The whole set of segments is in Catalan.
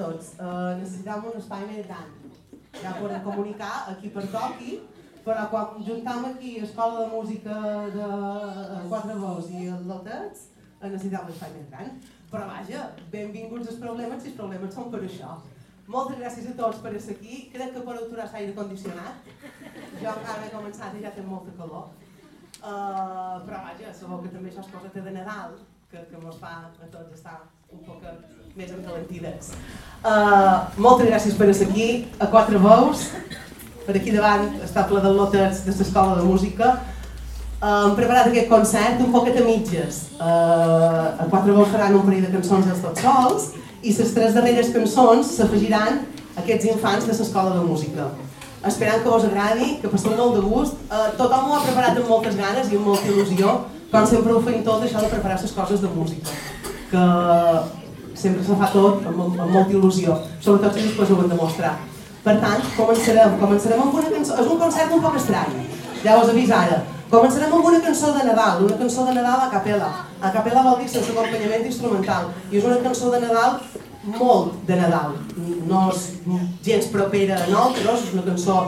tots. Uh, necessitam un espai gran. Ja podem comunicar aquí per toqui, però quan juntam aquí Escola de Música de uh, Quatre Veus i el Lotets, uh, necessitam un espai més gran. Però vaja, benvinguts els problemes, si els problemes són per això. Moltes gràcies a tots per estar aquí. Crec que podeu aturar l'aire condicionat. Jo encara he començat i ja tinc molta calor. Uh, però vaja, sabeu que també això és cosa de Nadal, que, que mos fa a tots estar un poc més encalentides. Uh, moltes gràcies per estar aquí, a quatre veus, per aquí davant està ple de lotes de l'Escola de Música. Uh, hem preparat aquest concert un poquet a mitges. Uh, a quatre veus faran un parell de cançons dels tots sols i les tres darreres cançons s'afegiran aquests infants de l'Escola de Música. Esperant que vos agradi, que passeu molt de gust. Uh, tothom ho ha preparat amb moltes ganes i amb molta il·lusió, com sempre ho feim tot, això de preparar les coses de música. Que sempre se fa tot amb, amb molta il·lusió, sobretot si després ho hem de mostrar. Per tant, començarem, començarem amb una cançó, és un concert un poc estrany, ja us avís ara. Començarem amb una cançó de Nadal, una cançó de Nadal a capella. A capella vol dir sense acompanyament instrumental, i és una cançó de Nadal molt de Nadal. No és gens propera a nosaltres, és una cançó,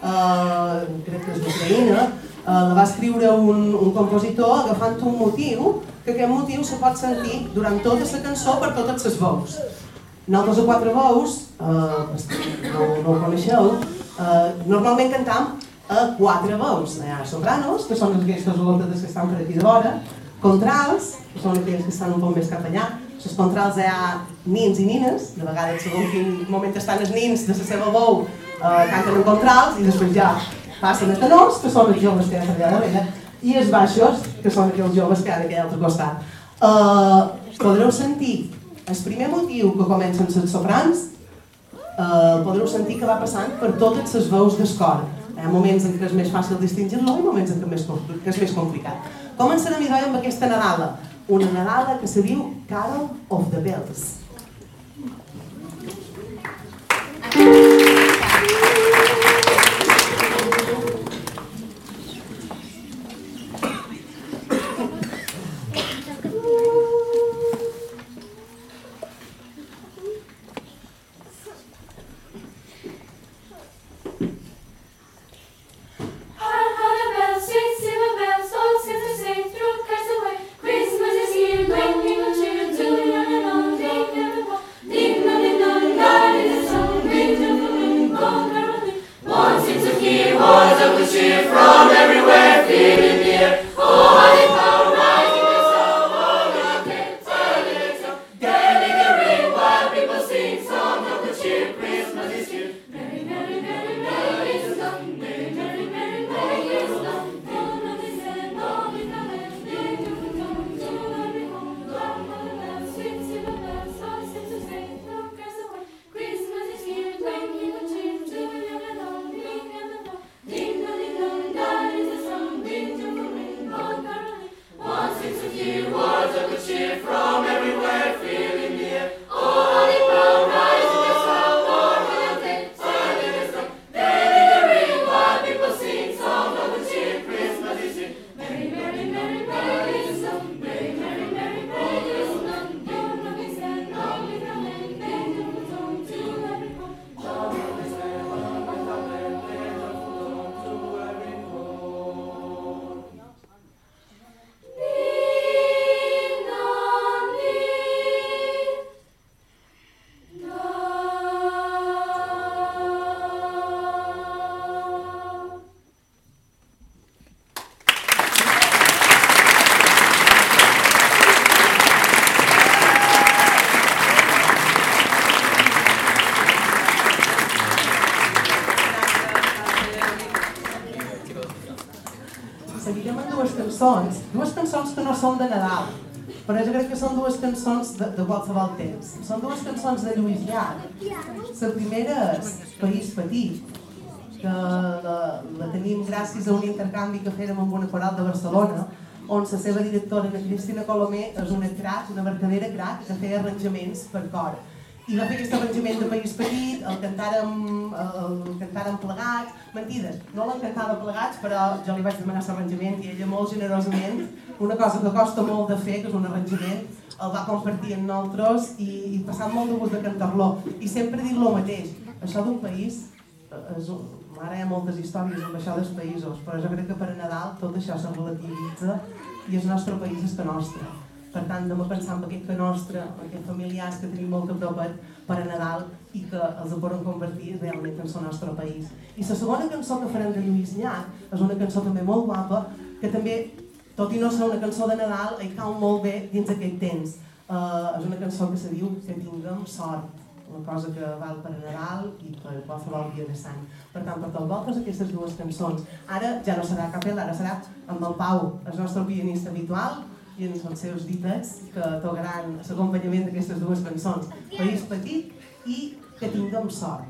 eh, crec que és d'Ucraïna, eh, la va escriure un, un compositor agafant un motiu que aquest motiu se pot sentir durant tota la cançó per totes les veus. Nosaltres a quatre veus, eh, no, no ho coneixeu, eh, normalment cantam a quatre veus. Hi ha sopranos, que són aquestes voltes que estan per aquí de vora, contrals, que són aquelles que estan un poc més cap allà, les contrals hi ha nins i nines, de vegades segons quin moment estan els nins de la seva veu eh, canten en contrals i després ja passen a tenors, que són els joves que hi ha allà darrere, i els baixos, que són aquells joves que ha d'aquell altre costat. Uh, podreu sentir el primer motiu que comencen els soprans, uh, podreu sentir que va passant per totes les veus d'escor. Hi ha moments en què és més fàcil distingir-lo i moments en què és, més, que és més complicat. Començarem i amb aquesta Nadala, una Nadala que se diu Carol of the Bells. Cançons de, de qualsevol temps. Són dues cançons de Lluís Llach. La primera és País Petit, que la, la tenim gràcies a un intercanvi que fèrem amb una coral de Barcelona, on la seva directora, Cristina Colomé, és una crac, una verdadera crac, que feia arranjaments per cor. I va fer aquest arranjament de País Petit, el cantàrem, el cantàrem plegats, mentides, no l'han plegats, però jo li vaig demanar l'arranjament i ella molt generosament, una cosa que costa molt de fer, que és un arranjament, el va compartir amb nosaltres i, i passant molt de gust de cantar-lo. I sempre dic el mateix, això d'un país, eh, és ara hi ha moltes històries amb això dels països, però jo crec que per a Nadal tot això se relativitza i el nostre país és que nostre. Per tant, anem a pensar en aquest que nostre, en aquests familiars que tenim molt a prop per a Nadal i que els poden convertir realment en el nostre país. I la segona cançó que farem de Lluís Llach és una cançó també molt guapa, que també, tot i no ser una cançó de Nadal, hi cau molt bé dins aquest temps. Uh, és una cançó que se diu Que tinguem sort una cosa que val per a Nadal i per qualsevol dia de Sant. Per tant, per vosaltres aquestes dues cançons. Ara ja no serà capella, ara serà amb el Pau, el nostre pianista habitual, i ens els seus ditets que tocaran l'acompanyament d'aquestes dues cançons. País petit i que tinguem sort.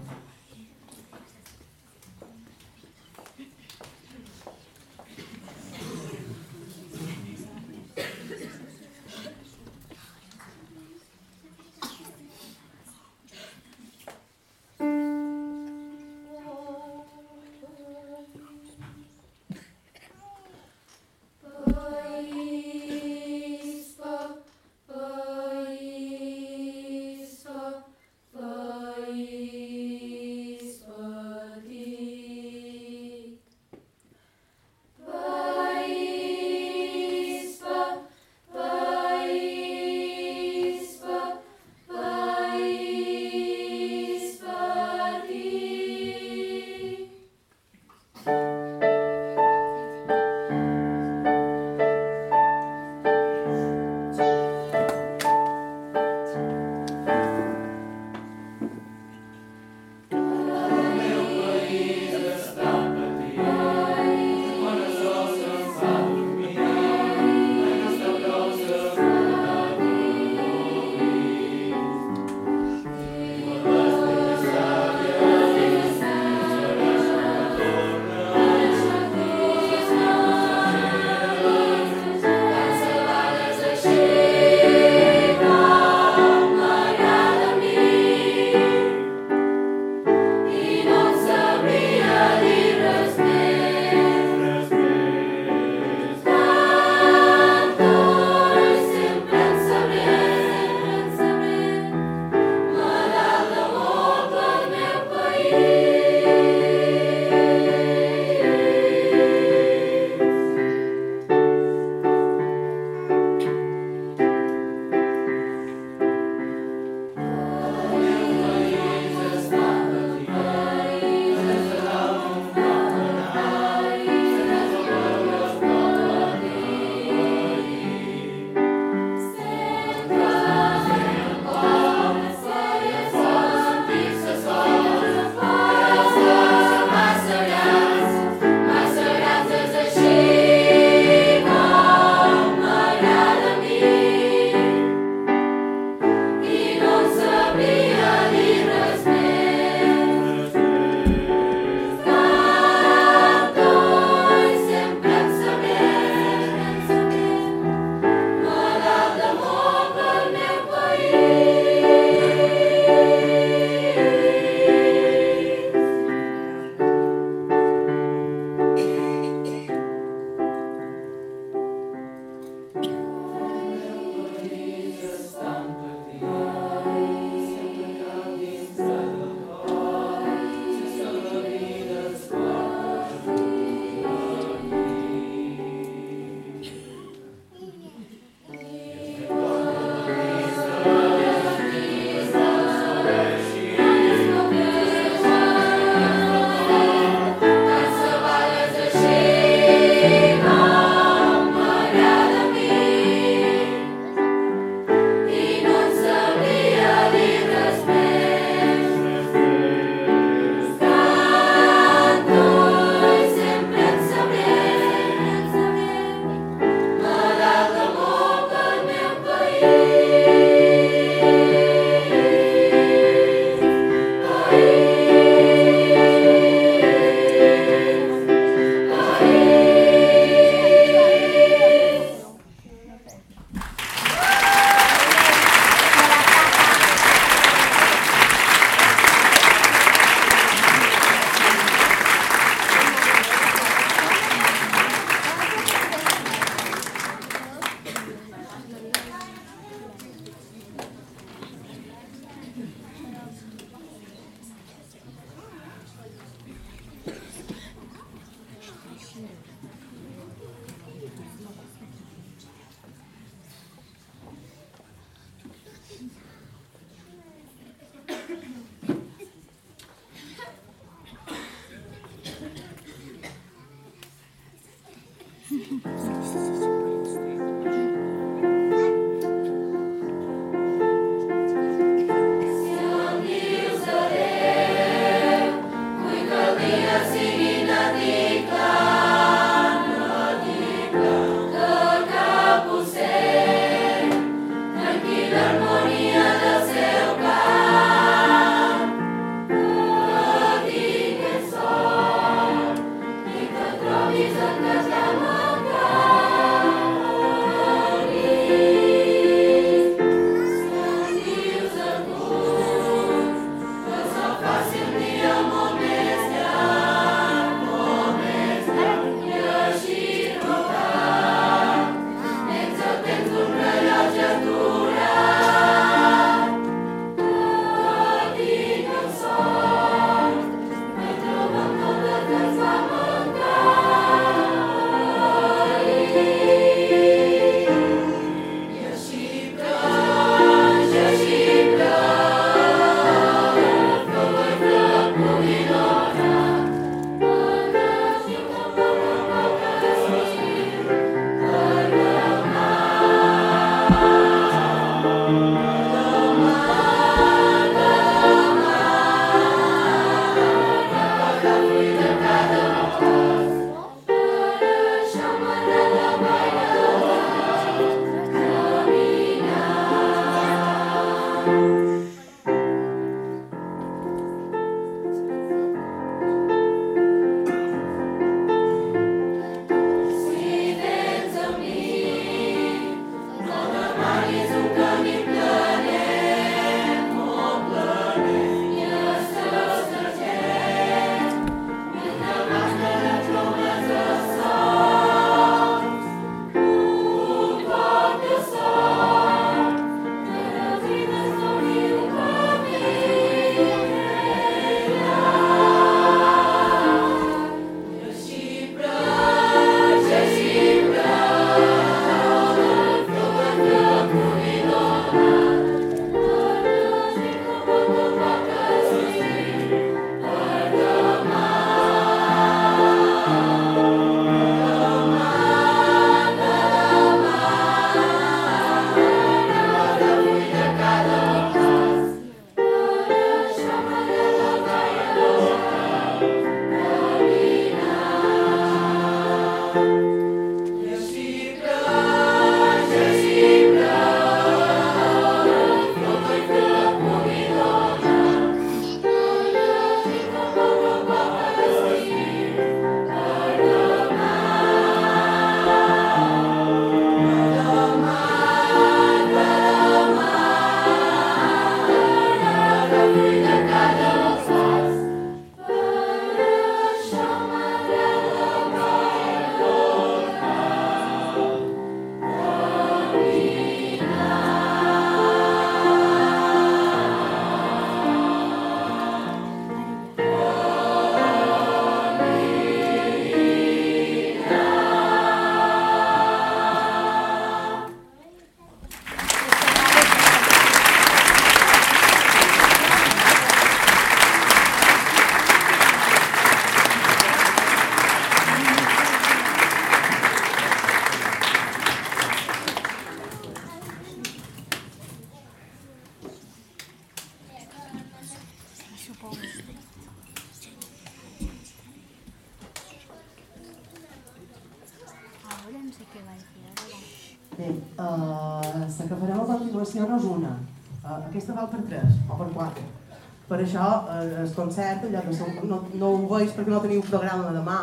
Allò que som, no, no ho veig perquè no teniu programa demà,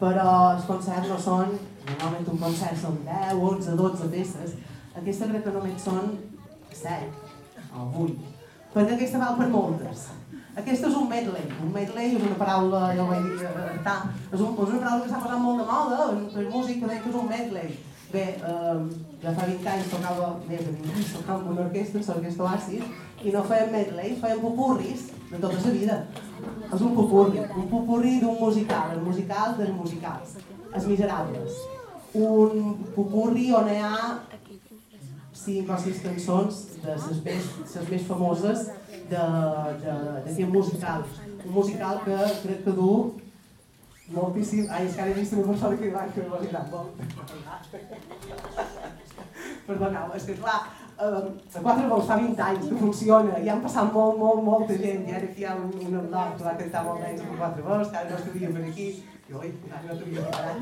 però els concerts no són, normalment un concert són 10, 11, 12 peces. Aquesta crec que només són 7 o 8, perquè aquesta val per moltes. Aquesta és un medley. Un medley és una paraula, ja ho vaig dir, eh, és, un, és una paraula que s'ha posat molt de moda en música, que és un medley Bé, eh, ja fa 20 anys tocava, més de 20 anys tocava amb una orquestra, l'orquestra Oasis, i no fèiem medleys, fèiem pupurris de tota la vida. És un pupurri, un pupurri d'un musical, el musical dels musicals, Els Miserables. Un pupurri on hi ha cinc o sis cançons de les més, més famoses d'aquest musical. Un musical que crec que du moltíssim... Ai, és que ara he vist una persona que va que agradat molt. Perdoneu, és que clar, eh, a quatre vols fa 20 anys que funciona i han passat molt, molt, molta gent i ara hi ha un, un Arnau que va cantar molt d'anys amb quatre vols, que ara no estaria per aquí, i oi, no t'havia preparat.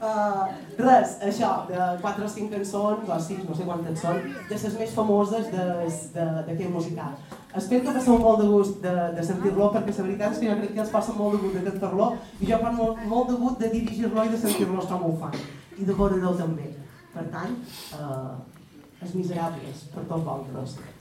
Uh, res, això, de quatre o cinc cançons, o sis, no sé quantes són, de les més famoses d'aquest musical. Espero que passeu molt de gust de, de sentir-lo, perquè la veritat és que jo crec que els passa molt de gust de cantar-lo, i jo passo molt, molt de gust de dirigir-lo i de sentir-los com ho fan, i de veure-lo també. Per tant, eh, els miserables, per tots vosaltres.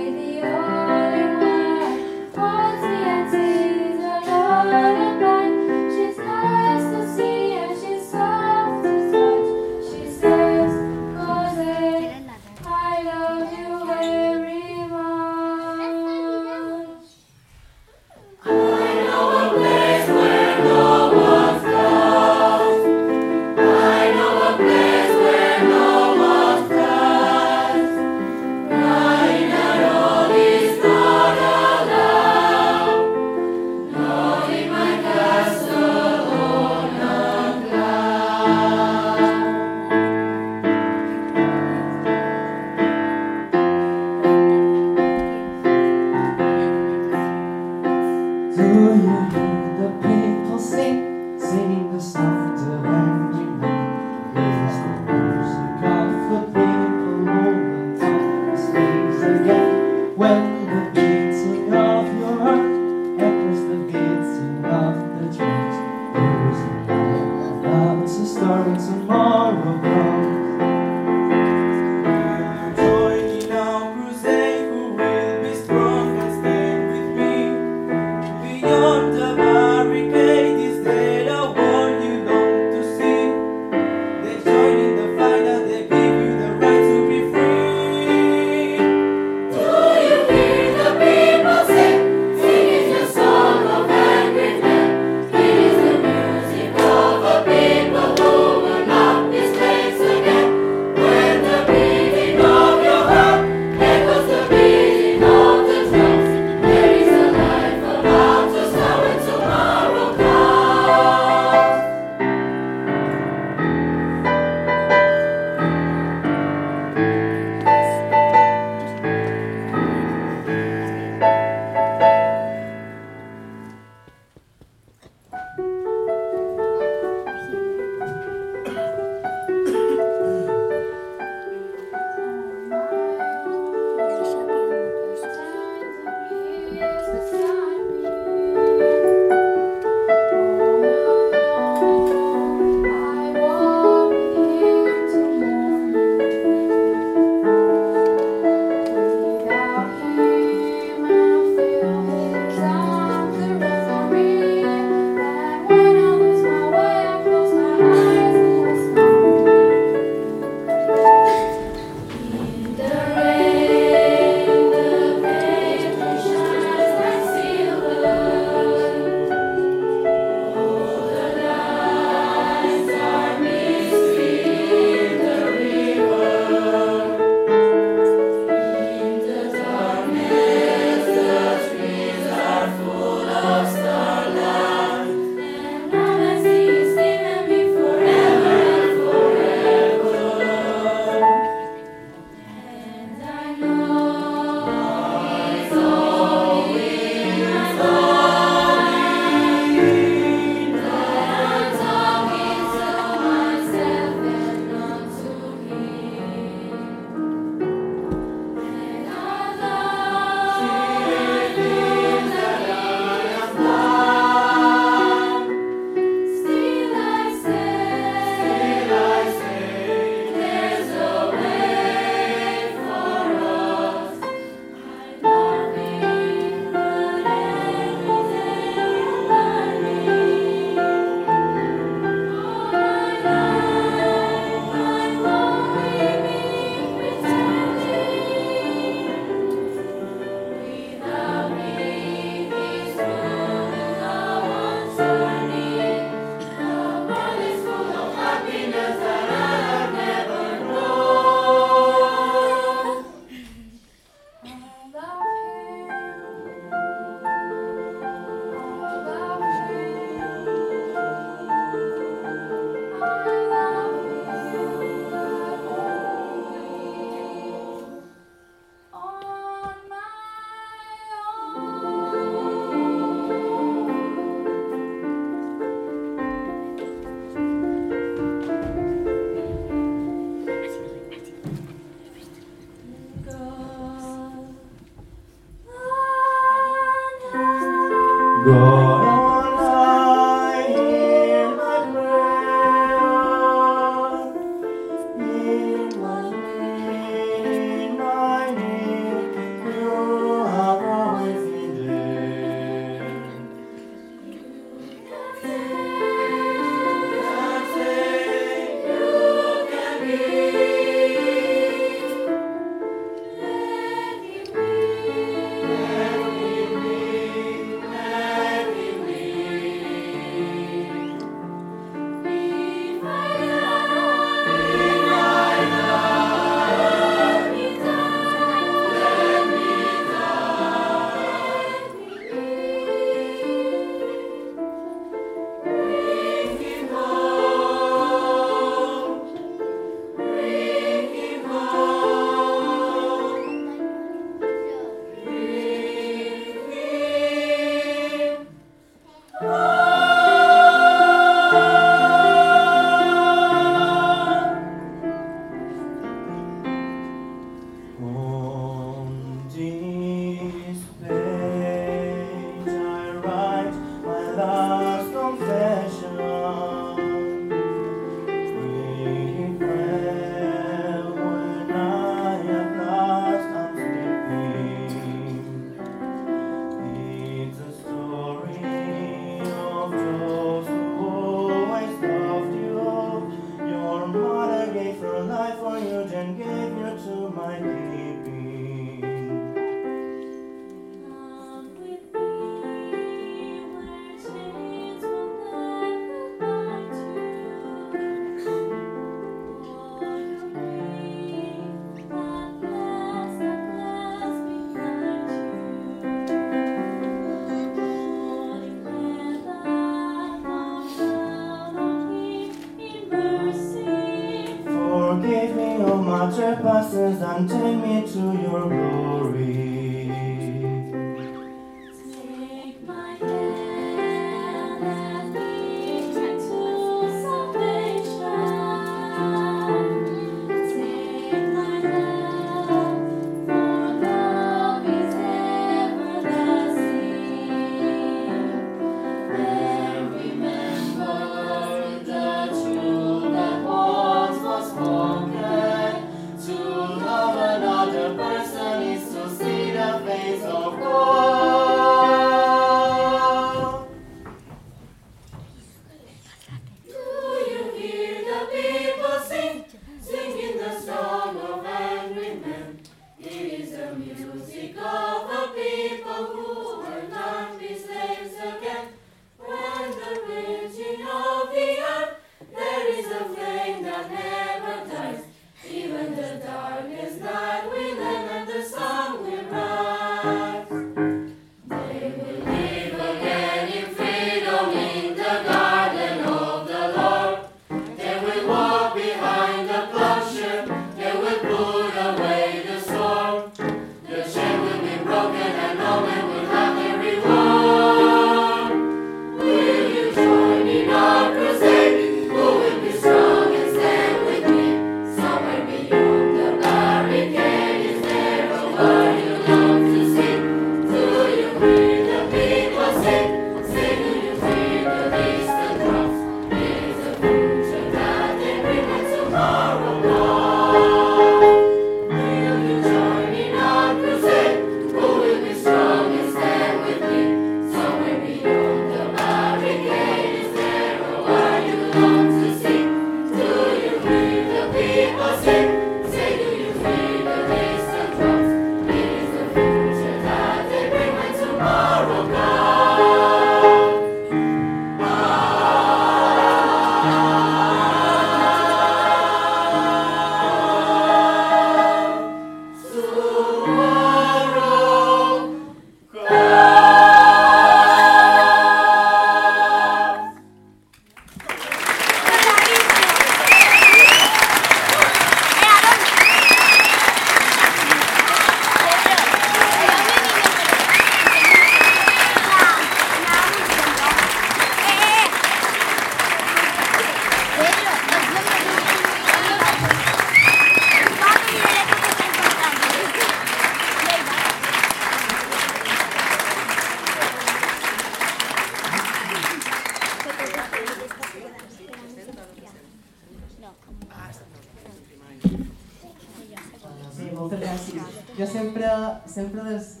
Jo sempre, sempre des...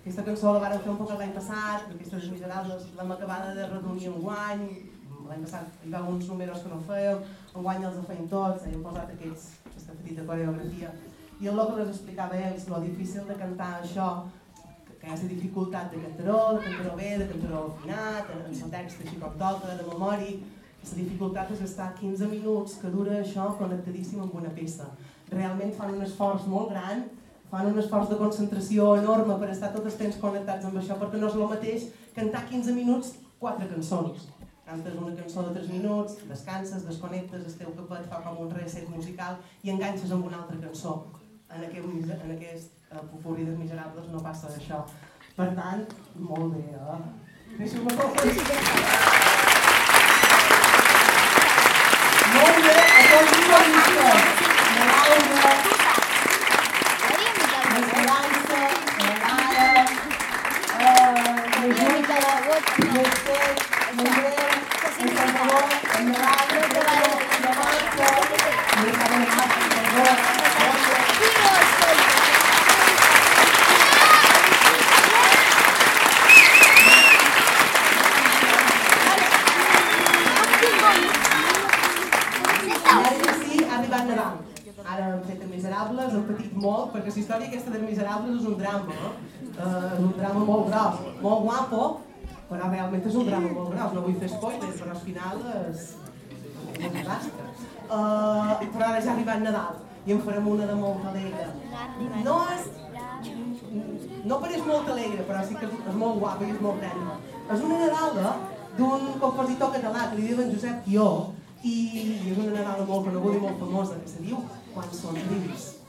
aquesta cançó la vàrem fer un poc l'any passat, aquestes miserables l'hem acabada de reunir en guany, l'any passat hi va uns números que no fèiem, en guany els feien tots, hem posat aquests, aquesta petita coreografia. I el que les explicava ells, lo difícil de cantar això, que, hi ha la dificultat de cantaró, de cantaró bé, de cantaró afinat, en el text així com toca, de memòria, la dificultat és estar 15 minuts que dura això connectadíssim amb una peça. Realment fan un esforç molt gran, fan un esforç de concentració enorme per estar tot el temps connectats amb això, perquè no és el mateix cantar 15 minuts quatre cançons. Cantes una cançó de 3 minuts, descanses, desconnectes, el teu capet fa com un reset musical i enganxes amb una altra cançó. En aquest, en aquest uh, popurri dels miserables no passa això. Per tant, molt bé, eh? Deixeu-me felicitar. Molt bé, aplaudim la llista. La Laura, l'Esperança, la Lara, eh, la Júlia, l'Esther, l'Andreu, el Salvador, el Milagro, la Marta, l'Isabel Marta, el Salvador, I ara hem fet Miserables, hem patit molt, perquè la història aquesta dels Miserables és un drama, no? Uh, és un drama molt gros, molt guapo, però realment és un drama molt gros. No vull fer spoilers, però al final és un desastre. Uh, però ara ja ha arribat Nadal i en farem una de molt alegre. No és... No pareix molt alegre, però sí que és, és molt guapa i és molt tècnica. És una Nadala d'un compositor català que li diuen Josep Tió, i és una Nadala molt coneguda i molt famosa, que se diu quan somrius. You're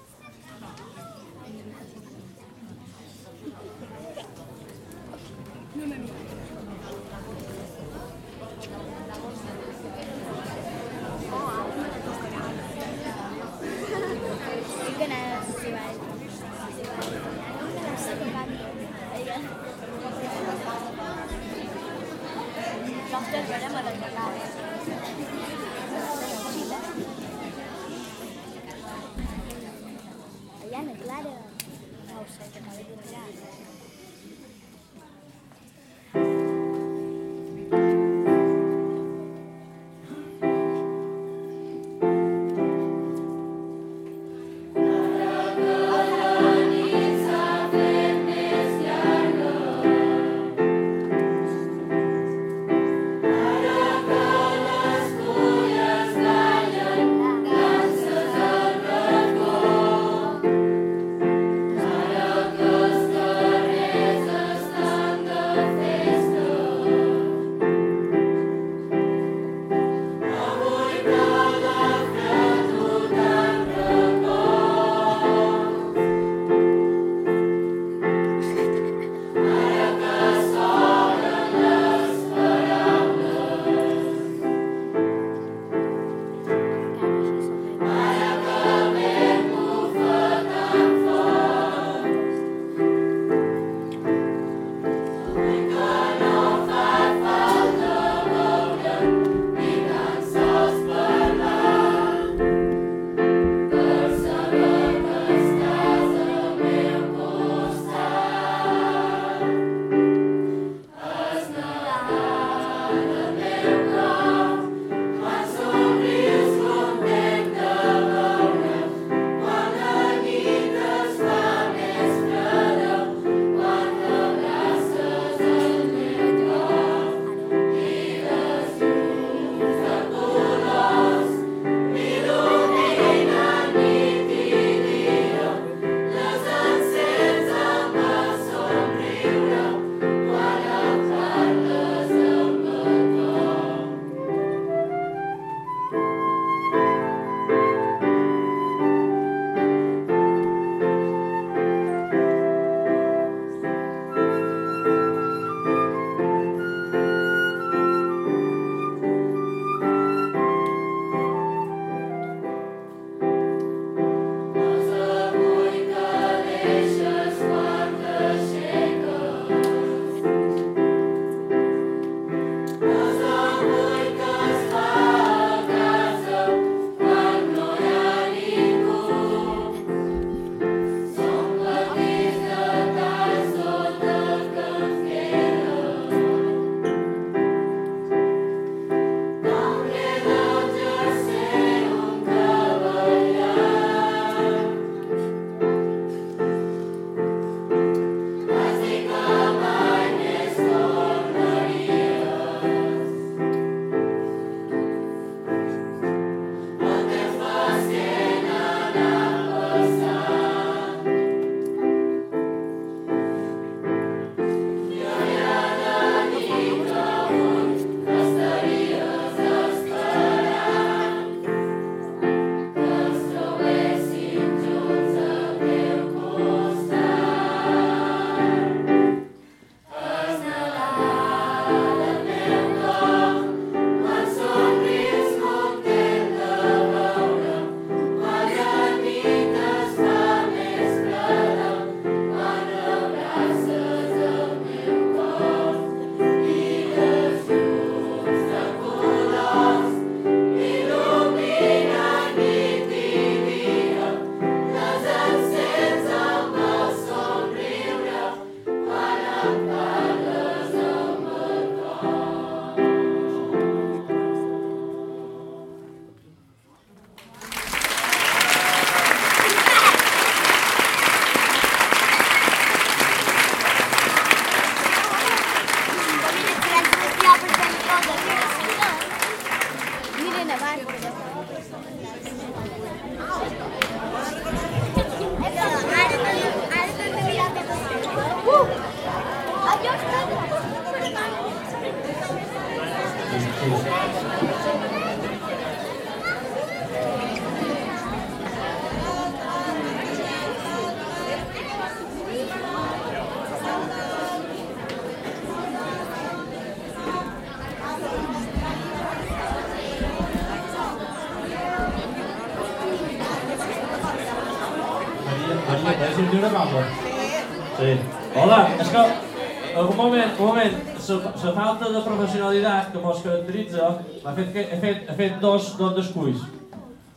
falta de professionalitat que mos caracteritza m'ha fet que he fet, he fet dos, dos desculls.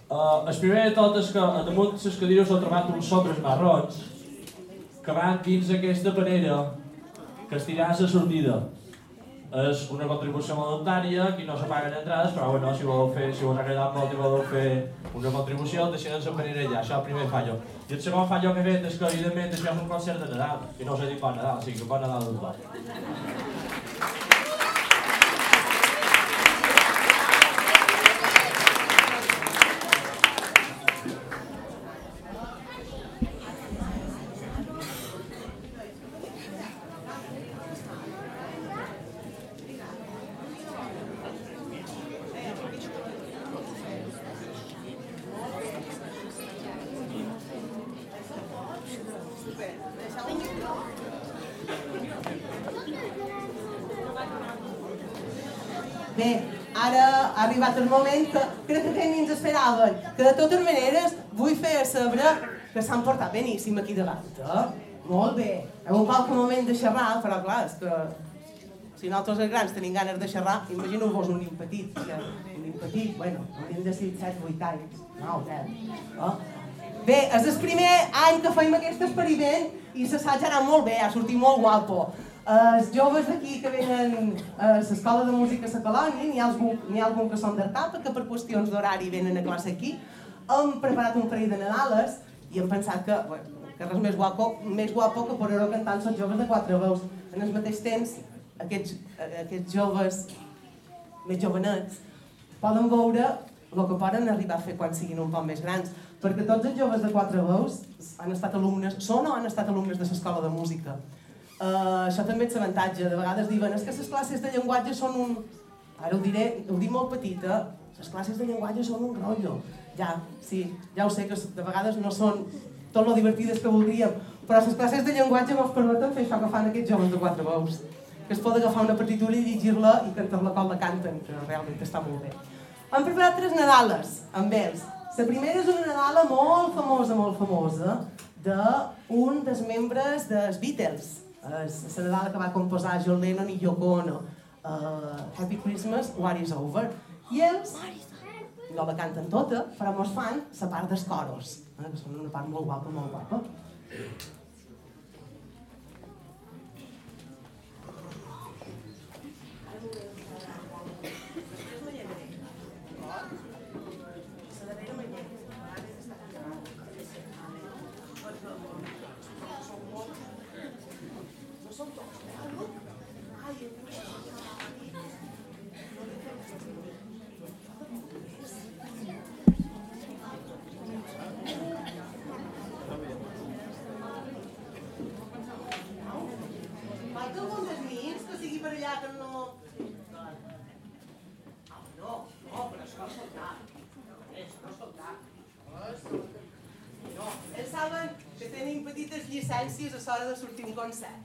Uh, el primer de tot és que a damunt les cadires s'ha trobat uns sobres marrons que van dins aquesta panera que es a la sortida. És una contribució voluntària, aquí no se paguen entrades, però bueno, si voleu fer, si us ha agradat molt i voleu fer una contribució, deixem la panera allà, això el primer fallo. I el segon fallo que he fet és que, evidentment, és un concert de Nadal, i no us he dit bon Nadal, o sigui que bon Nadal a tothom. Bé, ara ha arribat el moment que crec que ni ens esperaven. Que de totes maneres vull fer saber que s'han portat beníssim aquí davant. Eh? Molt bé. Heu un qualque moment de xerrar, però clar, és que si nosaltres els grans tenim ganes de xerrar, imagineu-vos un nin petit. Que, un nin petit, bueno, hauríem de ser 7, 8 anys. No, 10. Eh? Bé, és el primer any que fem aquest experiment i l'assaig ha anat molt bé, ha sortit molt guapo. Els joves d'aquí que venen a l'escola de música a colònia, n'hi ha, ha algun que són d'Artapa, que per qüestions d'horari venen a classe aquí, hem preparat un parell de Nadales i hem pensat que, bueno, que res més guapo, més guapo que poder-ho cantar els joves de quatre veus. En el mateix temps, aquests, aquests joves més jovenets poden veure el que poden arribar a fer quan siguin un poc més grans, perquè tots els joves de quatre veus han estat alumnes, són o han estat alumnes de l'escola de música. Uh, això també és l'avantatge, de vegades diuen que les classes de llenguatge són un... Ara ho diré, ho dic molt petita, les classes de llenguatge són un rotllo. Ja, sí, ja ho sé que de vegades no són tot lo divertides que voldríem, però les classes de llenguatge ens permeten fer això que fan aquests joves de quatre veus, que es pot agafar una partitura i llegir-la i cantar-la com la canten, que realment està molt bé. Han preparat tres Nadales amb ells. La primera és una Nadala molt famosa, molt famosa, d'un dels membres dels Beatles, és la que va composar John Lennon i Yoko Ono. Uh, Happy Christmas, What is Over. I ells no la canten tota, però mos fan la part dels coros, eh, que són una part molt guapa, molt guapa. Falta algun dels mirs que sigui per allà que no... Ah, no, no, però això és soldat. És no soldat. No, ells saben que tenim petites llicències a l'hora de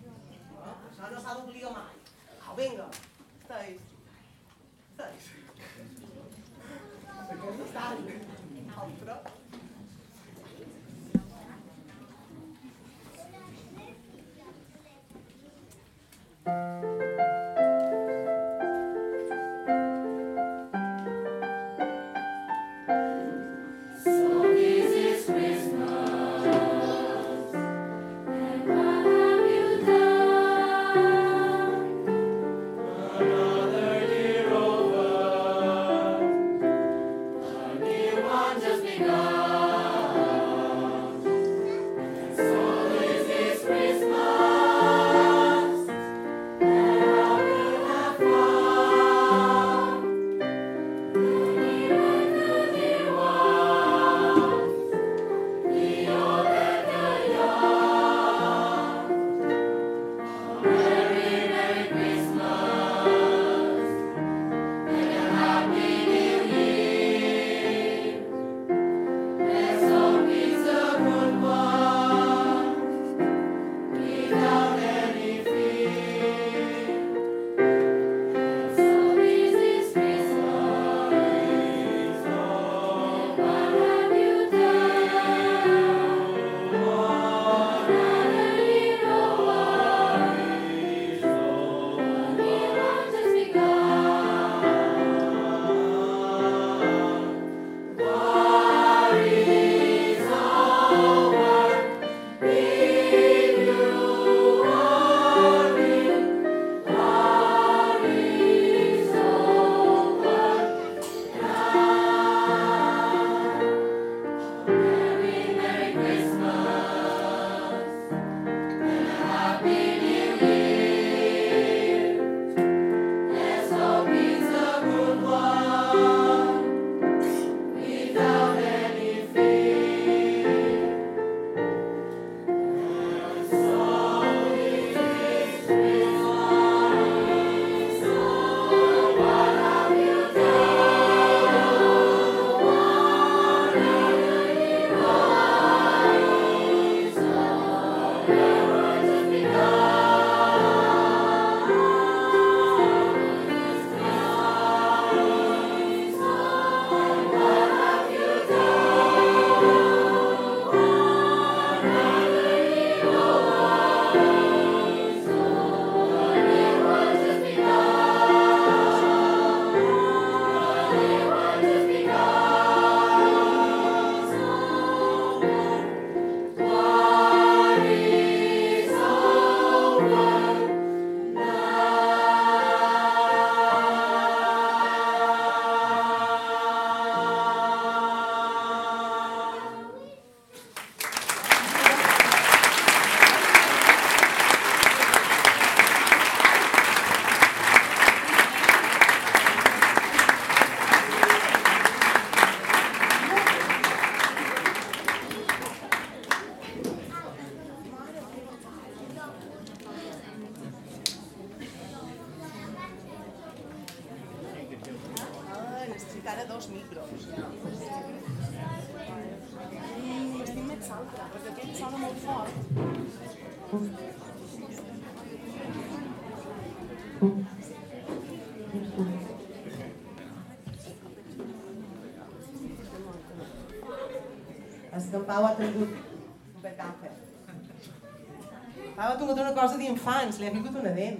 d'infants, li ha vingut una dent.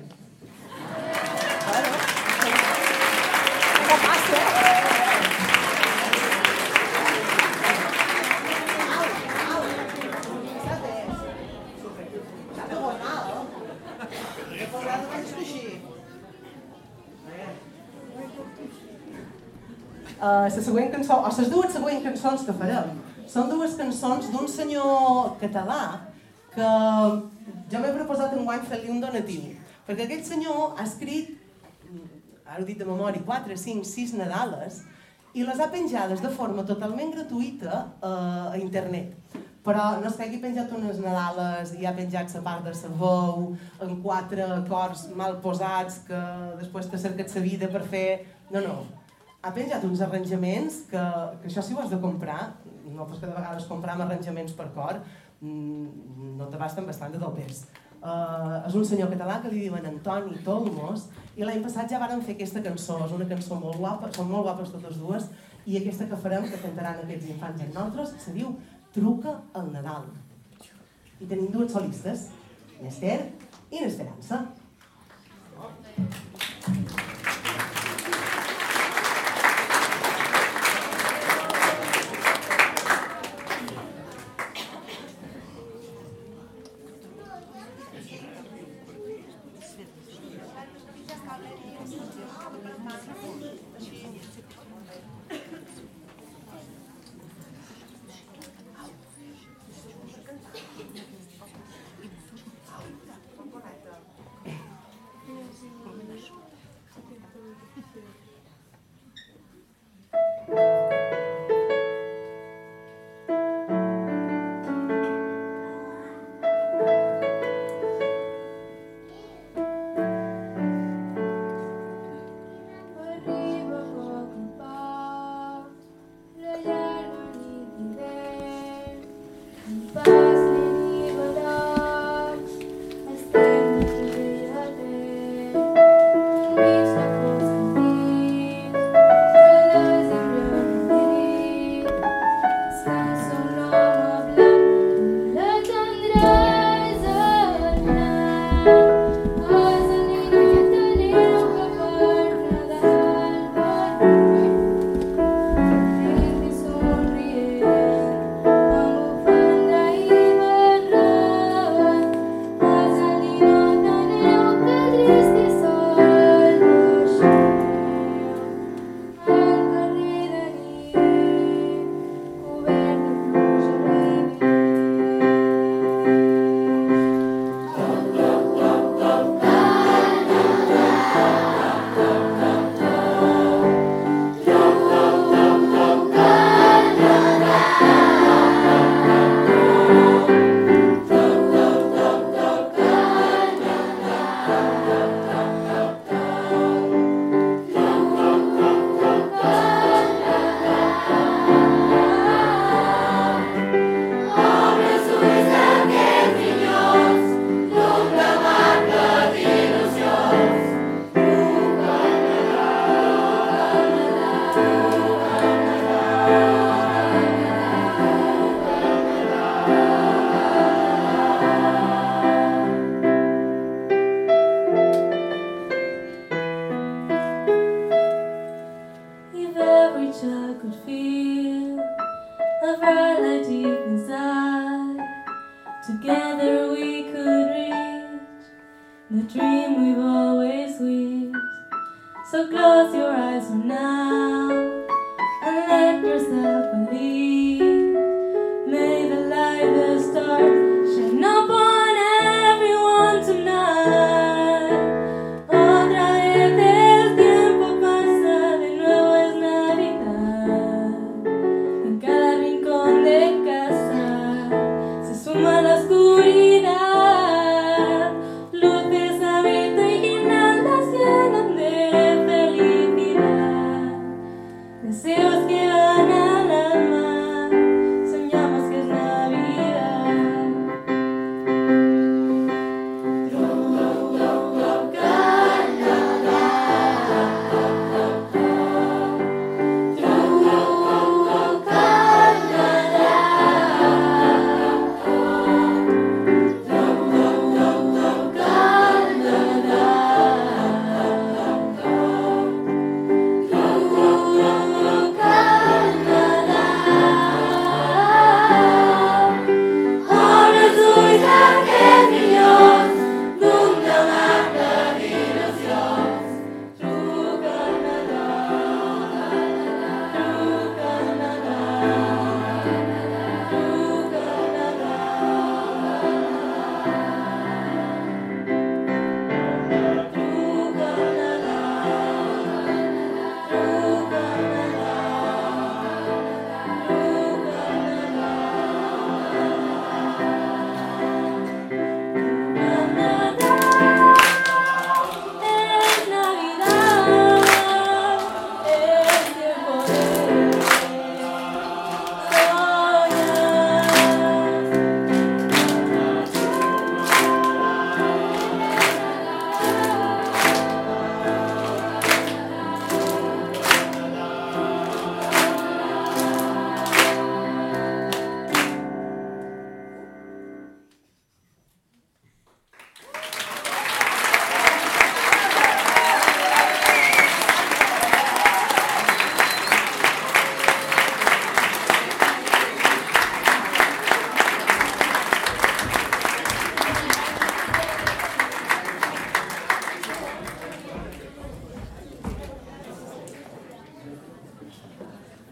Bueno, què passa? Uh, la següent cançó, o les dues següents cançons que farem, són dues cançons d'un senyor català que donatiu. Perquè aquest senyor ha escrit, ara ho dit de memòria, 4, 5, 6 Nadales i les ha penjades de forma totalment gratuïta uh, a internet. Però no és que hagi penjat unes Nadales i ha penjat la part de la veu en quatre acords mal posats que després t'ha cercat la vida per fer... No, no, ha penjat uns arranjaments que, que això si ho has de comprar, no pas que de vegades comprar amb arranjaments per cor, mm, no t'abasten bastant del pes. Uh, és un senyor català que li diuen Antoni Tolmos i l'any passat ja varen fer aquesta cançó, és una cançó molt guapa, són molt guapes totes dues i aquesta que farem, que cantaran aquests infants amb nosaltres, se diu Truca al Nadal. I tenim dues solistes, l'Ester i l'Esperança. Arriba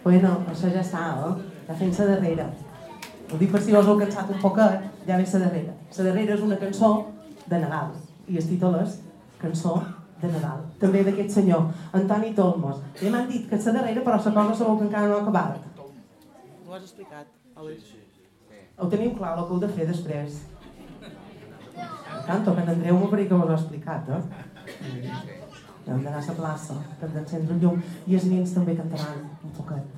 Bueno, això ja està, eh? La darrera. Ho dic per si us heu cansat un poquet, ja ve la darrera. La darrera és una cançó de Nadal i el títol és Cançó de Nadal. També d'aquest senyor, Antoni Tolmos. Ja m'han dit que és la darrera, però la cosa sabeu que encara no ha acabat. Ho has explicat, Alex? Ho teniu clar, el que heu de fer després. Tanto, que en Andreu m'ho que us ho ha explicat, eh? Hem d'anar a la plaça, hem d'encendre un llum, i els nins també cantaran un poquet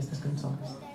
aquestes cançons.